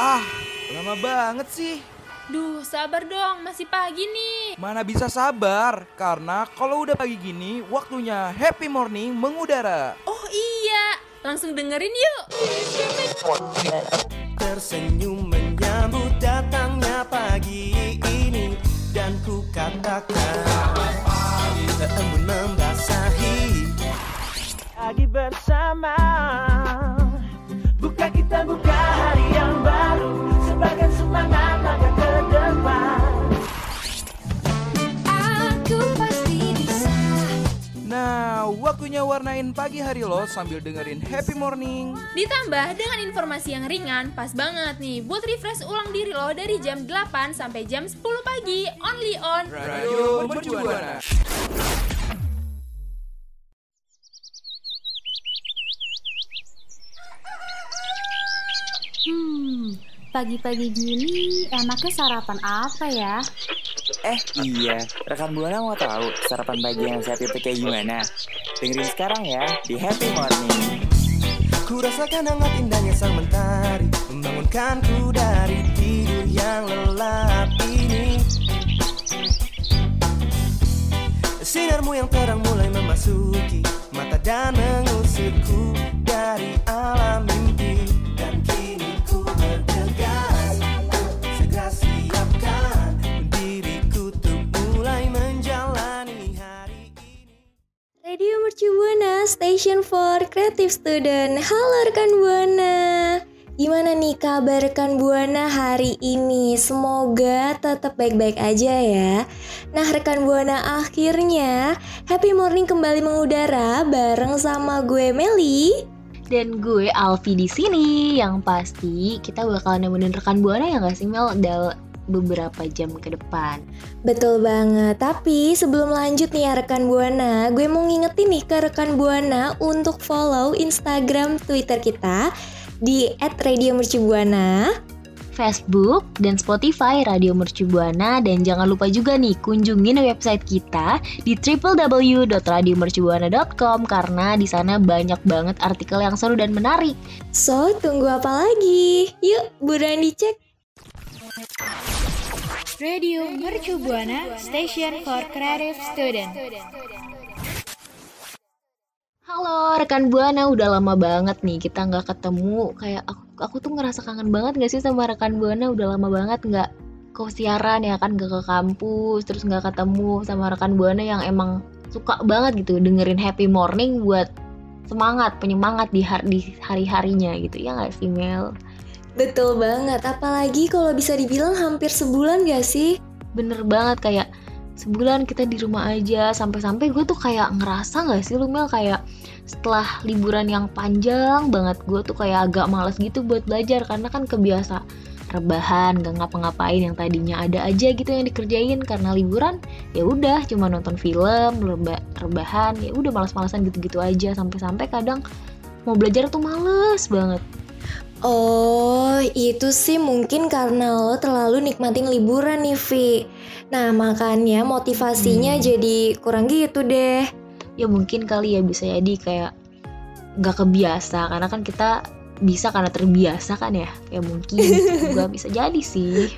Ah, lama banget sih. Duh, sabar dong, masih pagi nih. Mana bisa sabar, karena kalau udah pagi gini, waktunya happy morning mengudara. Oh iya, langsung dengerin yuk. Tersenyum menyambut datangnya pagi ini Dan ku katakan Embun membasahi Pagi bersama warnain pagi hari lo sambil dengerin happy morning. Ditambah dengan informasi yang ringan, pas banget nih buat refresh ulang diri lo dari jam 8 sampai jam 10 pagi, only on Radio Mercubuana. Hmm, pagi-pagi gini enaknya sarapan apa ya? Eh iya, rekan Buana mau tahu sarapan pagi yang sehat itu kayak gimana? Dengerin sekarang ya di Happy Morning. Ku rasakan hangat indahnya sang mentari Membangunkanku dari tidur yang lelap ini Sinarmu yang terang mulai memasuki Mata dan mengusirku dari alam Mercu Buana, Station for Creative Student. Halo rekan Buana. Gimana nih kabar rekan Buana hari ini? Semoga tetap baik-baik aja ya. Nah rekan Buana akhirnya Happy Morning kembali mengudara bareng sama gue Meli. Dan gue Alfi di sini yang pasti kita bakal nemenin rekan Buana ya nggak sih Mel dal beberapa jam ke depan. Betul banget, tapi sebelum lanjut nih ya rekan Buana, gue mau ngingetin nih ke rekan Buana untuk follow Instagram, Twitter kita di @radiomercubuana. Facebook dan Spotify Radio Mercu Buana dan jangan lupa juga nih kunjungin website kita di www.radiomercubuana.com karena di sana banyak banget artikel yang seru dan menarik. So, tunggu apa lagi? Yuk, buruan dicek. Radio Mercu Buana, Station for Creative Student. Halo rekan Buana, udah lama banget nih kita nggak ketemu. Kayak aku, aku tuh ngerasa kangen banget gak sih sama rekan Buana? Udah lama banget nggak ke siaran ya kan, gak ke kampus, terus nggak ketemu sama rekan Buana yang emang suka banget gitu dengerin Happy Morning buat semangat, penyemangat di hari di hari harinya gitu ya nggak sih Mel? Betul banget, apalagi kalau bisa dibilang hampir sebulan gak sih? Bener banget kayak sebulan kita di rumah aja. Sampai-sampai gue tuh kayak ngerasa nggak sih lu Mel kayak setelah liburan yang panjang banget gue tuh kayak agak males gitu buat belajar. Karena kan kebiasa rebahan gak ngapa-ngapain yang tadinya ada aja gitu yang dikerjain. Karena liburan ya udah cuma nonton film reba rebahan ya udah malas-malasan gitu-gitu aja. Sampai-sampai kadang mau belajar tuh males banget Oh, itu sih mungkin karena lo terlalu nikmatin liburan nih, Vi. Nah, makanya motivasinya jadi kurang gitu deh. ya mungkin kali ya bisa jadi kayak nggak kebiasa karena kan kita bisa karena terbiasa kan ya ya mungkin juga bisa jadi sih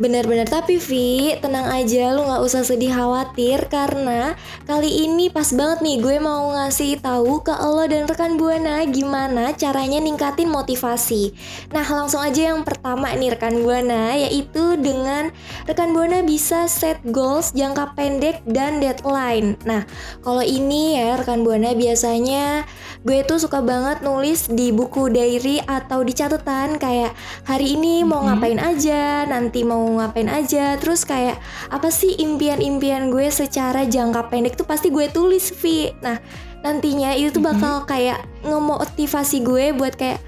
Bener-bener, tapi Vi, tenang aja, lu gak usah sedih khawatir karena kali ini pas banget nih gue mau ngasih tahu ke lo dan rekan Buana gimana caranya ningkatin motivasi. Nah, langsung aja yang pertama nih rekan Buana, yaitu dengan rekan Buana bisa set goals jangka pendek dan deadline. Nah, kalau ini ya rekan Buana biasanya gue tuh suka banget nulis di buku diary atau di catatan kayak hari ini mau ngapain aja, nanti mau ngapain aja, terus kayak apa sih impian-impian gue secara jangka pendek tuh pasti gue tulis Vi. Nah, nantinya itu tuh bakal kayak ngemotivasi gue buat kayak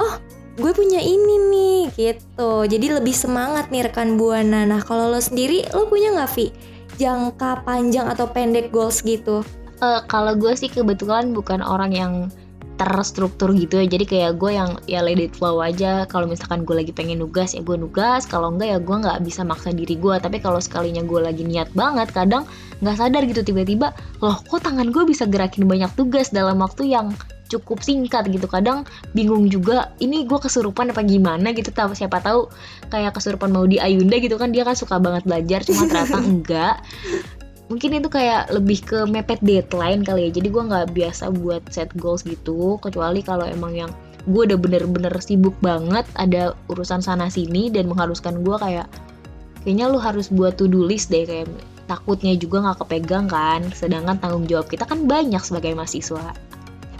oh gue punya ini nih gitu. Jadi lebih semangat nih rekan buana. Nah, kalau lo sendiri lo punya nggak Vi? Jangka panjang atau pendek goals gitu? Eh, kalau gue sih kebetulan bukan orang yang terstruktur gitu ya. Jadi kayak gue yang ya let it flow aja. Kalau misalkan gue lagi pengen nugas ya gue nugas. Kalau enggak ya gue nggak bisa maksa diri gue tapi kalau sekalinya gue lagi niat banget kadang nggak sadar gitu tiba-tiba loh kok tangan gue bisa gerakin banyak tugas dalam waktu yang cukup singkat? Gitu. Kadang bingung juga ini gue kesurupan apa gimana? Gitu. Tahu siapa tahu kayak kesurupan mau di Ayunda gitu kan dia kan suka banget belajar. Cuma ternyata enggak mungkin itu kayak lebih ke mepet deadline kali ya. Jadi gue nggak biasa buat set goals gitu kecuali kalau emang yang gue udah bener-bener sibuk banget ada urusan sana sini dan mengharuskan gue kayak kayaknya lu harus buat to do list deh kayak takutnya juga nggak kepegang kan. Sedangkan tanggung jawab kita kan banyak sebagai mahasiswa.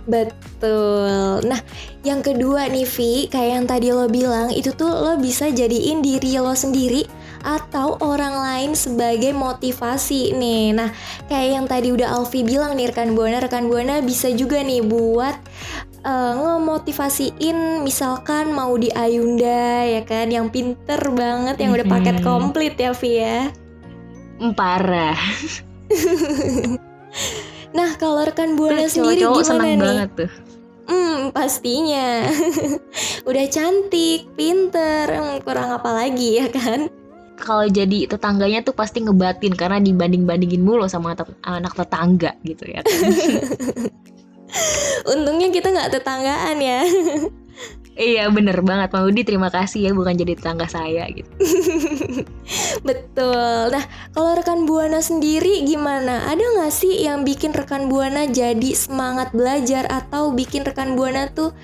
Betul. Nah, yang kedua nih Vi, kayak yang tadi lo bilang, itu tuh lo bisa jadiin diri lo sendiri atau orang lain sebagai motivasi nih. Nah, kayak yang tadi udah Alfi bilang nih rekan Buana, rekan Buana bisa juga nih buat uh, ngemotivasiin misalkan mau di Ayunda ya kan, yang pinter banget, yang udah paket Mhm. komplit ya Vi ya. Parah Nah, kalau rekan Buana sendiri cowok-cowok gimana senang nih? banget tuh Hmm, pastinya. Udah cantik, pinter, hmm, kurang apa lagi ya kan? Kalau jadi tetangganya tuh pasti ngebatin karena dibanding-bandingin mulu sama anak tetangga gitu ya kan. Untungnya kita nggak tetanggaan ya. iya bener banget Maudi terima kasih ya bukan jadi tetangga saya gitu Betul. Nah, kalau rekan Buana sendiri gimana? Ada nggak sih yang bikin rekan Buana jadi semangat belajar atau bikin rekan Buana tuh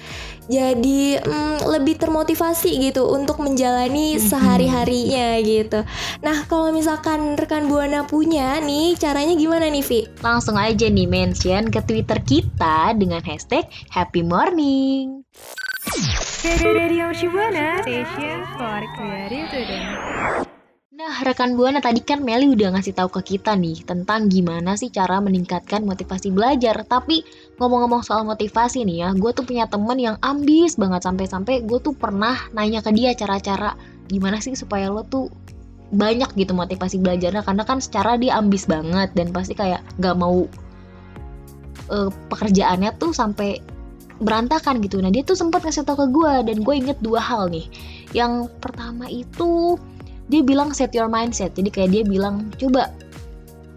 jadi hmm, lebih termotivasi gitu untuk menjalani sehari-harinya gitu. Nah, kalau misalkan rekan Buana punya nih, caranya gimana nih, Vi? langsung aja nih mention ke Twitter kita dengan hashtag Happy Morning Nah, rekan Buana tadi kan Meli udah ngasih tahu ke kita nih tentang gimana sih cara meningkatkan motivasi belajar. Tapi ngomong-ngomong soal motivasi nih ya, gue tuh punya temen yang ambis banget. Sampai-sampai gue tuh pernah nanya ke dia cara-cara gimana sih supaya lo tuh banyak gitu motivasi belajarnya. Karena kan secara dia ambis banget dan pasti kayak gak mau eh, pekerjaannya tuh sampai berantakan gitu. Nah dia tuh sempat ngasih tau ke gue dan gue inget dua hal nih. Yang pertama itu dia bilang set your mindset. Jadi kayak dia bilang coba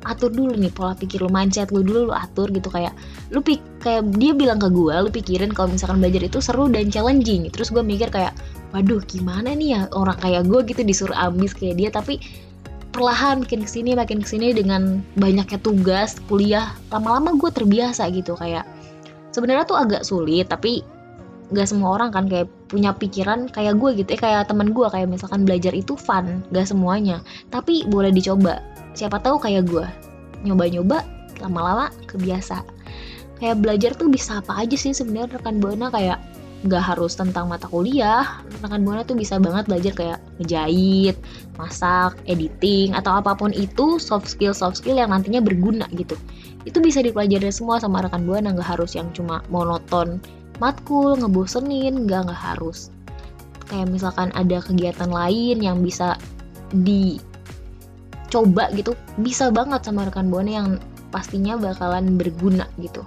atur dulu nih pola pikir lu mindset lu dulu lu atur gitu. Kayak lu pik kayak dia bilang ke gue lu pikirin kalau misalkan belajar itu seru dan challenging. Terus gue mikir kayak waduh gimana nih ya orang kayak gue gitu disuruh ambis kayak dia? Tapi perlahan makin ke sini makin ke sini dengan banyaknya tugas kuliah lama-lama gue terbiasa gitu. Kayak sebenarnya tuh agak sulit tapi nggak semua orang kan kayak punya pikiran kayak gue gitu ya kayak teman gue kayak misalkan belajar itu fun nggak semuanya. Tapi boleh dicoba. Siapa tahu kayak gue. Nyoba-nyoba lama-lama kebiasa. Kayak belajar tuh bisa apa aja sih sebenarnya rekan buana kayak nggak harus tentang mata kuliah. Rekan buana tuh bisa banget belajar kayak ngejahit masak editing atau apa pun itu soft skill soft skill yang nantinya berguna gitu itu bisa dipelajari semua sama rekan buana nggak harus yang cuma monoton matkul ngebosenin nggak nggak harus. Kayak misalkan ada kegiatan lain yang bisa dicoba gitu bisa banget sama rekan buana yang pastinya bakalan berguna gitu.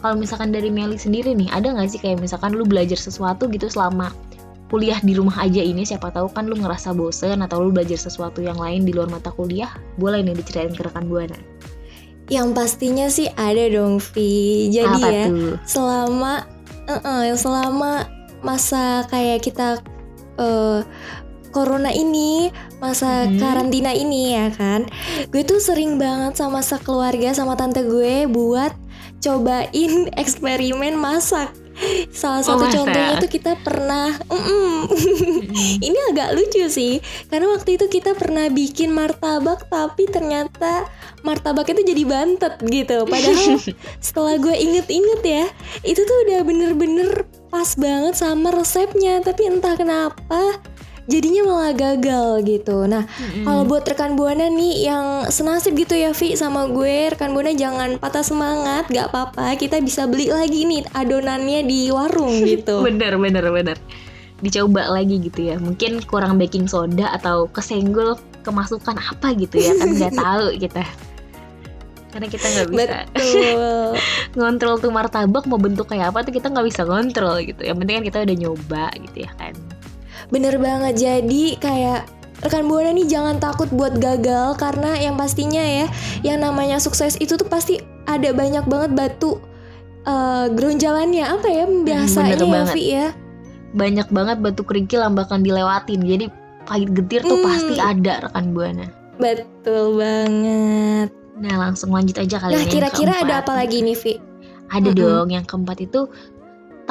Kalau misalkan dari Meli sendiri nih ada nggak sih kayak misalkan lu belajar sesuatu gitu selama kuliah di rumah aja ini siapa tahu kan lu ngerasa bosen atau lu belajar sesuatu yang lain di luar mata kuliah? Boleh nih diceritain ke rekan buana Yang pastinya sih ada dong, Vi. Jadi apa ya, tuh selama eh, eh, selama masa kayak kita eh, corona ini, masa Mhm. karantina ini ya kan. Gue tuh sering banget sama sekeluarga sama tante gue buat cobain eksperimen masak. Salah satu masak. contohnya tuh kita pernah Mm-mm. Ini agak lucu sih Karena waktu itu kita pernah bikin martabak Tapi ternyata martabak itu jadi bantet gitu Padahal setelah gue inget-inget ya Itu tuh udah bener-bener pas banget sama resepnya Tapi entah kenapa jadinya malah gagal gitu. Nah kalau buat rekan buana nih yang senasib gitu ya Vi sama gue rekan buana jangan patah semangat gak apa-apa kita bisa beli lagi nih adonannya di warung gitu. Bener bener bener. Dicoba lagi gitu ya. Mungkin kurang baking soda atau kesenggol kemasukan apa gitu ya kan nggak tahu kita. Karena kita nggak bisa. Betul. ngontrol tuh martabak mau bentuk kayak apa tuh kita nggak bisa ngontrol gitu. Yang penting kan kita udah nyoba gitu ya kan Bener banget. Jadi kayak rekan buana nih jangan takut buat gagal karena yang pastinya ya, yang namanya sukses itu tuh pasti ada banyak banget batu eh geronjalannya apa ya biasanya bener ya. Vi ya. banyak banget batu kerikil yang bakal dilewatin jadi pahit getir tuh Hmm. pasti ada rekan buana Betul banget. nah langsung lanjut aja kali Nah kira-kira ada apa lagi nih Vi? ada Mm-mm. dong yang keempat itu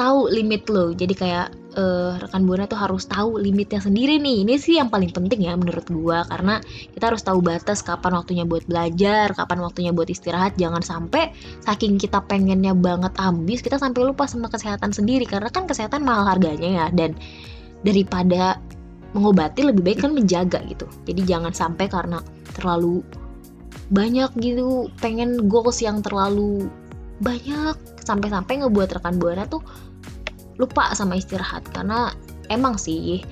tahu limit lo. Jadi kayak eh, rekan buana tuh harus tahu limitnya sendiri nih. Ini sih yang paling penting ya menurut gua karena kita harus tahu batas kapan waktunya buat belajar kapan waktunya buat istirahat. Jangan sampai saking kita pengennya banget ambis kita sampai lupa sama kesehatan sendiri. Karena kan kesehatan mahal harganya ya dan daripada mengobati lebih baik kan menjaga gitu. Jadi jangan sampai karena terlalu banyak gitu pengen goals yang terlalu banyak sampai-sampai ngebuat rekan buana tuh lupa sama istirahat. Karena emang sih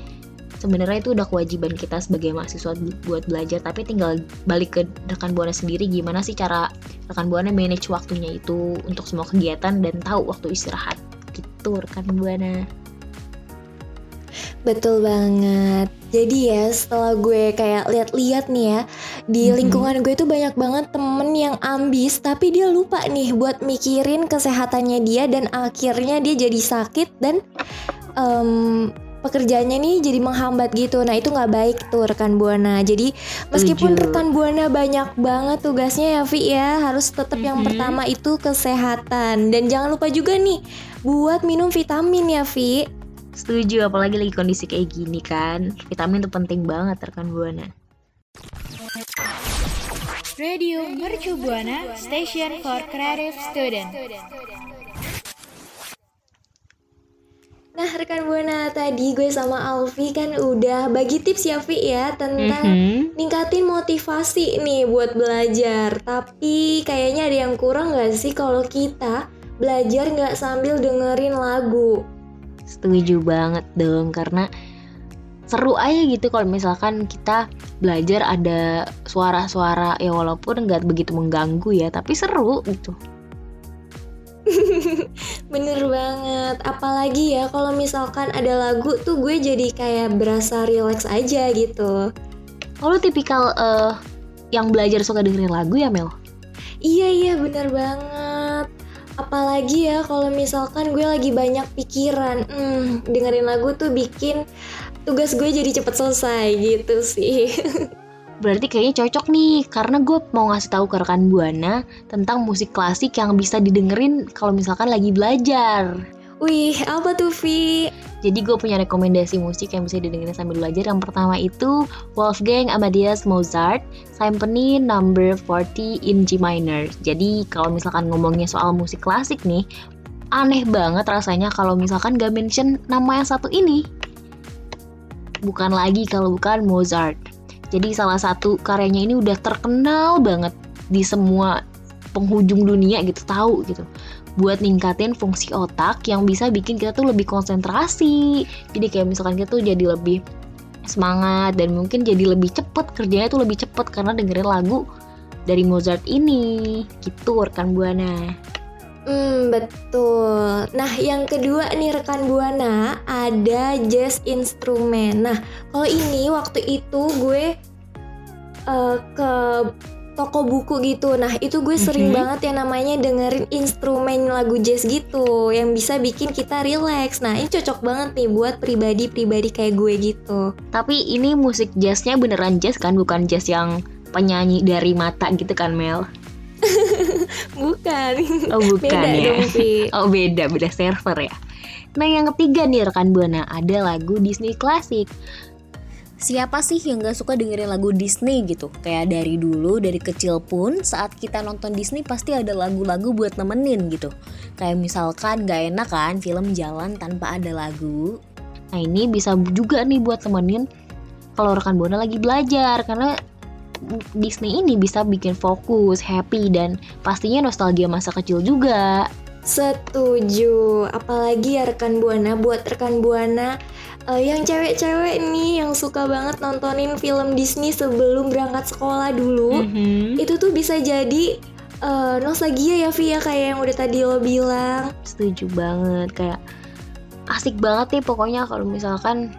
sebenarnya itu udah kewajiban kita sebagai mahasiswa bu- buat belajar. Tapi tinggal balik ke rekan buana sendiri gimana sih cara rekan buana manage waktunya itu untuk semua kegiatan dan tahu waktu istirahat gitu rekan buana. Betul banget. Jadi ya setelah gue kayak lihat-lihat nih ya di lingkungan gue tuh banyak banget temen yang ambis tapi dia lupa nih buat mikirin kesehatannya dia dan akhirnya dia jadi sakit dan em, pekerjaannya nih jadi menghambat gitu. Nah itu nggak baik tuh rekan buana. Jadi meskipun Setuju. rekan buana banyak banget tugasnya ya Vi ya harus tetap yang pertama itu kesehatan dan jangan lupa juga nih buat minum vitamin ya Vi. setuju apalagi lagi kondisi kayak gini kan vitamin tuh penting banget rekan buana Radio Mercu Buana Station for Creative Student. Nah rekan Buana tadi gue sama Alfi kan udah bagi tips ya Vi ya tentang Mhm. ningkatin motivasi nih buat belajar Tapi kayaknya ada yang kurang gak sih kalau kita belajar nggak sambil dengerin lagu Setuju banget dong karena seru aja gitu kalau misalkan kita belajar ada suara-suara ya walaupun nggak begitu mengganggu ya tapi seru gitu. Bener banget Apalagi ya kalau misalkan ada lagu tuh gue jadi kayak berasa relax aja gitu Kalau tipikal eh, yang belajar suka dengerin lagu ya Mel? Iya iya bener banget Apalagi ya kalau misalkan gue lagi banyak pikiran hmm, Dengerin lagu tuh bikin tugas gue jadi cepet selesai gitu sih Berarti kayaknya cocok nih karena gue mau ngasih tahu ke rekan buana tentang musik klasik yang bisa didengerin kalau misalkan lagi belajar. Wih apa tuh Vi? Jadi gue punya rekomendasi musik yang bisa didengerin sambil belajar. Yang pertama itu Wolfgang Amadeus Mozart Symphony Number 40 in G minor. Jadi kalau misalkan ngomongnya soal musik klasik nih, aneh banget rasanya kalau misalkan gak mention nama yang satu ini. Bukan lagi kalau bukan Mozart. Jadi salah satu karyanya ini udah terkenal banget di semua penghujung dunia gitu tahu gitu. Buat ningkatin fungsi otak yang bisa bikin kita tuh lebih konsentrasi. Jadi kayak misalkan kita tuh jadi lebih semangat dan mungkin jadi lebih cepet kerjanya tuh lebih cepet karena dengerin lagu dari Mozart ini. Gitu rekan buana Hmm betul. Nah yang kedua nih rekan Buana Ada jazz instrumen. Nah kalau ini waktu itu gue eh, Ke toko buku gitu. Nah itu gue sering Mhm. banget yang namanya dengerin instrumen lagu jazz gitu Yang bisa bikin kita relax. Nah ini cocok banget nih buat pribadi-pribadi kayak gue gitu. Tapi ini musik jazznya beneran jazz kan? Bukan jazz yang penyanyi dari mata gitu kan Mel Bukan. Oh bukan Beda ya. dong oh beda beda server ya. Nah yang ketiga nih rekan buana ada lagu Disney klasik. Siapa sih yang gak suka dengerin lagu Disney gitu? Kayak dari dulu, dari kecil pun saat kita nonton Disney pasti ada lagu-lagu buat nemenin gitu. Kayak misalkan gak enak kan film jalan tanpa ada lagu. Nah ini bisa juga nih buat temenin kalau rekan buana lagi belajar karena Disney ini bisa bikin fokus, happy dan pastinya nostalgia masa kecil juga. Setuju, apalagi ya rekan buana buat rekan buana eh, yang cewek-cewek nih yang suka banget nontonin film Disney sebelum berangkat sekolah dulu, Mhm. itu tuh bisa jadi eh, nostalgia ya Vi ya kayak yang udah tadi lo bilang. setuju banget kayak asik banget nih pokoknya kalau misalkan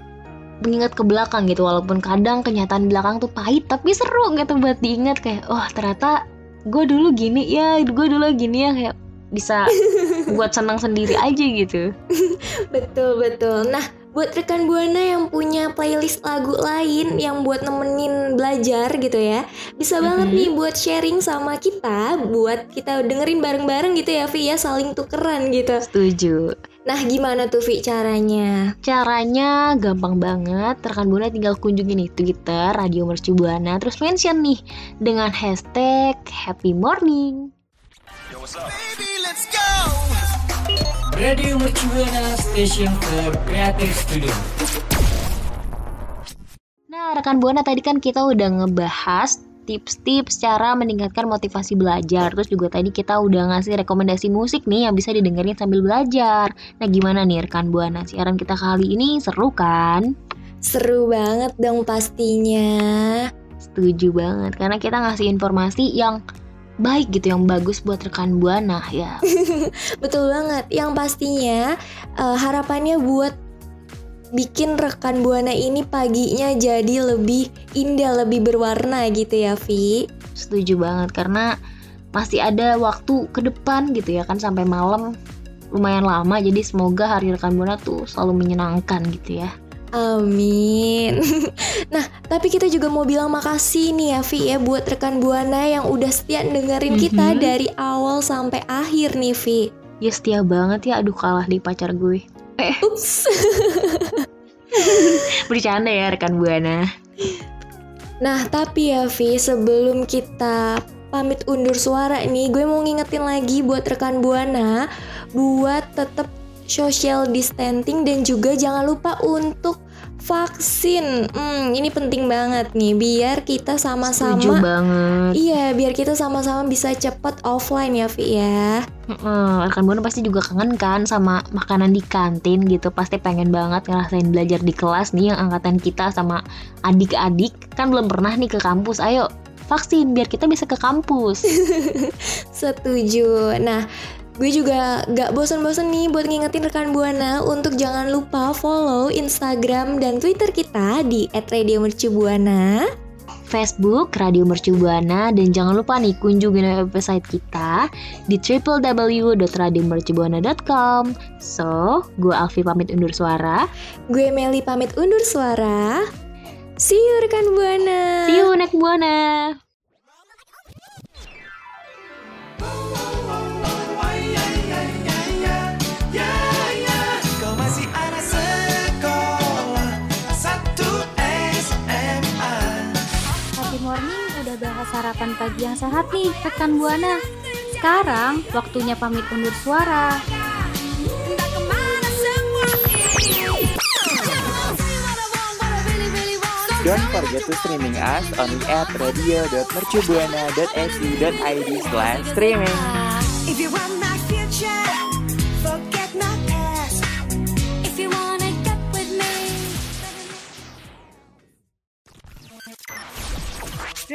mengingat ke belakang gitu walaupun kadang kenyataan belakang tuh pahit tapi seru gitu buat diingat kayak oh ternyata gue dulu gini ya gue dulu gini ya kayak bisa buat senang sendiri aja gitu Betul betul. Nah, buat rekan buana yang punya playlist lagu lain yang buat nemenin belajar gitu ya, bisa banget nih buat sharing sama kita, buat kita dengerin bareng-bareng gitu ya, Vi ya, saling tukeran gitu. setuju Nah, gimana tuh Vi caranya? Caranya gampang banget, rekan Buana tinggal kunjungi nih Twitter Radio Mercu Buana terus mention nih dengan hashtag Happy Morning. Radio Mercubuana Station for Creative Studio. Nah, rekan Buana tadi kan kita udah ngebahas tips-tips cara meningkatkan motivasi belajar. Terus juga tadi kita udah ngasih rekomendasi musik nih yang bisa didengerin sambil belajar. Nah, gimana nih rekan Buana? Siaran kita kali ini seru kan? Seru banget dong pastinya. Setuju banget karena kita ngasih informasi yang baik gitu, yang bagus buat rekan Buana ya. Betul banget. Yang pastinya eh, harapannya buat bikin rekan buana ini paginya jadi lebih indah, lebih berwarna gitu ya, Vi. Setuju banget karena masih ada waktu ke depan gitu ya kan sampai malam lumayan lama jadi semoga hari rekan buana tuh selalu menyenangkan gitu ya. Amin. nah, tapi kita juga mau bilang makasih nih ya Vi ya buat rekan Buana yang udah setia dengerin kita Mhm. dari awal sampai akhir nih Vi. Ya setia banget ya aduh kalah di pacar gue. Eh, Ups. bercanda ya rekan buana. Nah, tapi ya Vi, sebelum kita pamit undur suara nih, gue mau ngingetin lagi buat rekan Buana buat tetap social distancing dan juga jangan lupa untuk vaksin. Hmm, ini penting banget nih biar kita Setuju sama-sama banget. Iya, biar kita sama-sama bisa cepet offline ya, Vi ya. Heeh, rekan buana pasti juga kangen kan sama makanan di kantin gitu. Pasti pengen banget ngerasain belajar di kelas nih yang angkatan kita sama adik-adik. Kan belum pernah nih ke kampus. Ayo vaksin biar kita bisa ke kampus. Setuju. Nah, gue juga gak bosan-bosan nih buat ngingetin rekan Buana untuk jangan lupa follow Instagram dan Twitter kita di @radiomercubuana. Facebook Radio Mercu Buana dan jangan lupa nih kunjungin website kita di www.radiomercubuana.com. So, gue Alfi pamit undur suara. Gue Meli pamit undur suara. See you rekan Buana. See you next Buana. Sarapan pagi yang sehat nih rekan Buana. Sekarang waktunya pamit undur suara. Don't forget to streaming us on at radio.mercubuana.su.id slash streaming.